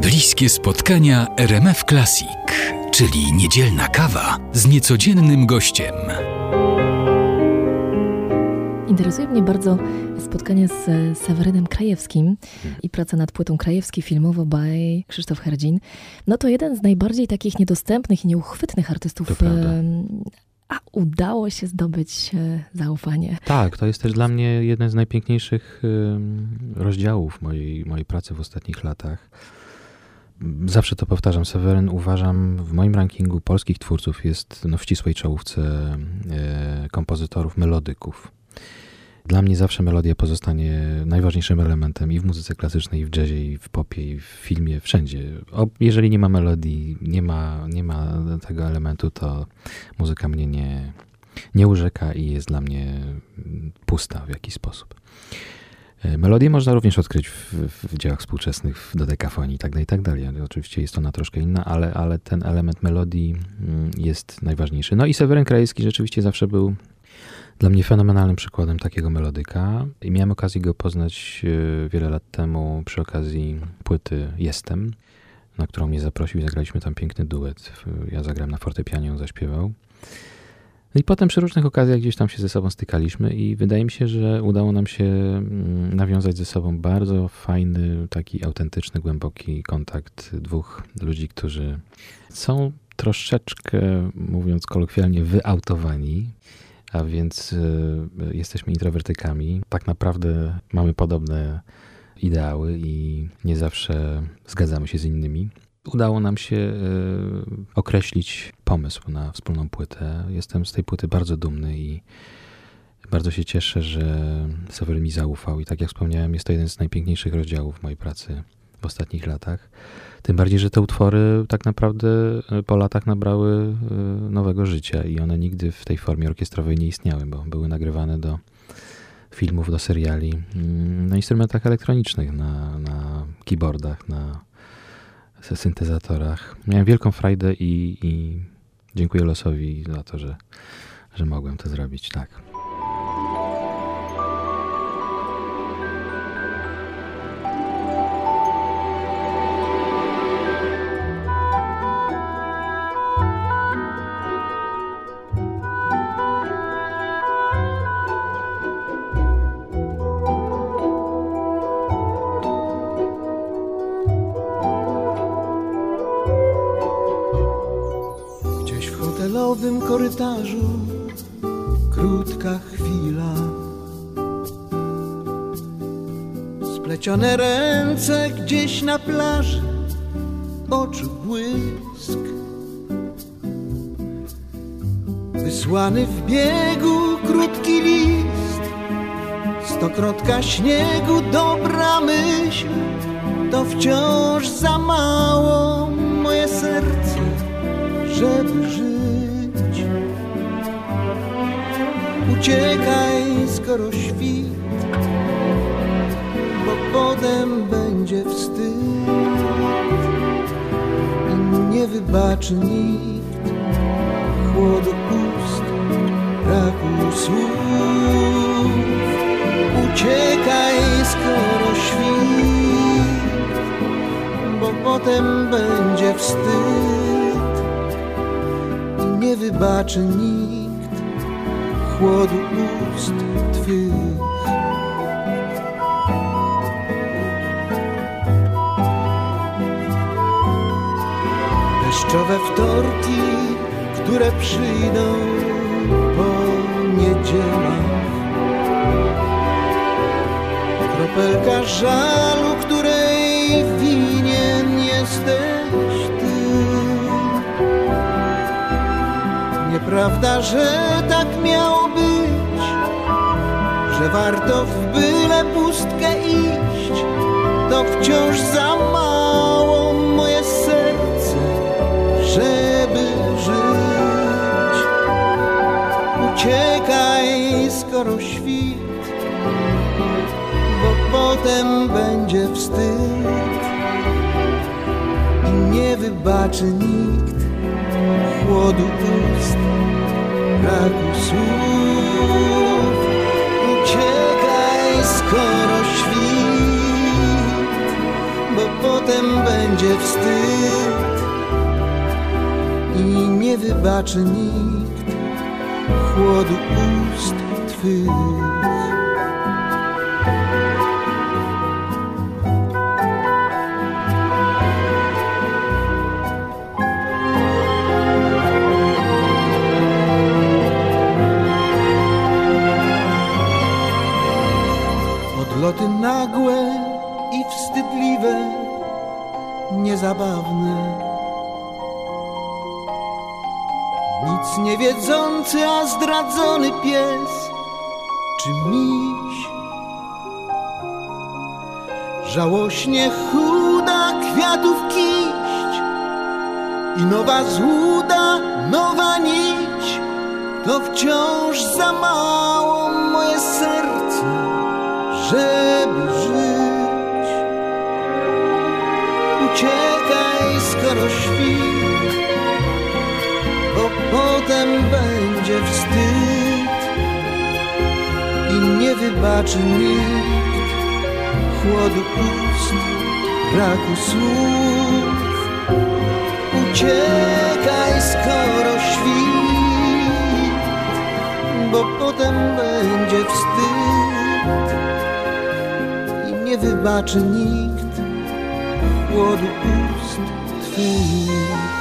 Bliskie spotkania RMF Classic, czyli niedzielna kawa z niecodziennym gościem. Interesuje mnie bardzo spotkanie z Sewerynem Krajewskim i praca nad płytą Krajewski filmowo by Krzysztof Herdzin. No to jeden z najbardziej takich niedostępnych i nieuchwytnych artystów a udało się zdobyć e, zaufanie. Tak, to jest też dla mnie jeden z najpiękniejszych rozdziałów mojej, mojej pracy w ostatnich latach. Zawsze to powtarzam, Seweryn uważam w moim rankingu polskich twórców jest no, w ścisłej czołówce e, kompozytorów, melodyków. Dla mnie zawsze melodia pozostanie najważniejszym elementem i w muzyce klasycznej, i w jazzie, i w popie, i w filmie, wszędzie. O, jeżeli nie ma melodii, nie ma, nie ma tego elementu, to muzyka mnie nie, nie urzeka i jest dla mnie pusta w jakiś sposób. E, melodię można również odkryć w, w dziełach współczesnych, w dodekafonii itd., tak itd. Tak oczywiście jest ona troszkę inna, ale, ale ten element melodii mm, jest najważniejszy. No i Seweryn Krajewski rzeczywiście zawsze był dla mnie fenomenalnym przykładem takiego melodyka i miałem okazję go poznać e, wiele lat temu przy okazji płyty Jestem, na którą mnie zaprosił i zagraliśmy tam piękny duet. Ja zagrałem na fortepianie, on zaśpiewał. No i potem przy różnych okazjach gdzieś tam się ze sobą stykaliśmy i wydaje mi się, że udało nam się mm, nawiązać ze sobą bardzo fajny, taki autentyczny, głęboki kontakt dwóch ludzi, którzy są troszeczkę, mówiąc kolokwialnie, wyautowani a więc y, jesteśmy introwertykami. Tak naprawdę mamy podobne ideały i nie zawsze zgadzamy się z innymi. Udało nam się y, określić pomysł na wspólną płytę. Jestem z tej płyty bardzo dumny i bardzo się cieszę, że Sewer mi zaufał. I tak jak wspomniałem, jest to jeden z najpiękniejszych rozdziałów mojej pracy w ostatnich latach. Tym bardziej, że te utwory tak naprawdę e, po latach nabrały e, nowego życia i one nigdy w tej formie orkiestrowej nie istniały, bo były nagrywane do filmów, do seriali mm, na instrumentach elektronicznych, na, na keyboardach, na syntezatorach. Miałem wielką frajdę i, i dziękuję losowi za to, że, że mogłem to zrobić. Tak. Hotelowym korytarzu krótka chwila. Splecione ręce gdzieś na plaży, oczu błysk. Wysłany w biegu krótki list, stokrotka śniegu, dobra myśl, to wciąż za mało moje serce, żeby żyć. Uciekaj, skoro świt, bo potem będzie wstyd i nie wybaczy nikt chłodu ust, braku słów. Uciekaj, skoro świt, bo potem będzie wstyd i nie wybaczy nikt chłodu ust Twych. Deszczowe wtorki, które przyjdą po niedzielach. Kropelka żalu, której winien jesteś Nieprawda, że tak miało że warto w byle pustkę iść, to wciąż za mało moje serce, żeby żyć. Uciekaj, skoro świt, bo potem będzie wstyd i nie wybaczy nikt chłodu ust, braku słów skoro świt, bo potem będzie wstyd i nie wybaczy nikt chłodu ust Twych. Niezabawne. Nic nie wiedzący, a zdradzony pies czy miś. Żałośnie chuda kwiatów kiść i nowa złuda, nowa nić, to wciąż za mało moje serce, żeby żyć. Uciekaj, skoro śpi, bo potem będzie wstyd i nie wybaczy nikt chłodu ust, braku słów. Uciekaj, skoro świt, bo potem będzie wstyd i nie wybaczy nikt chłodu ust twych.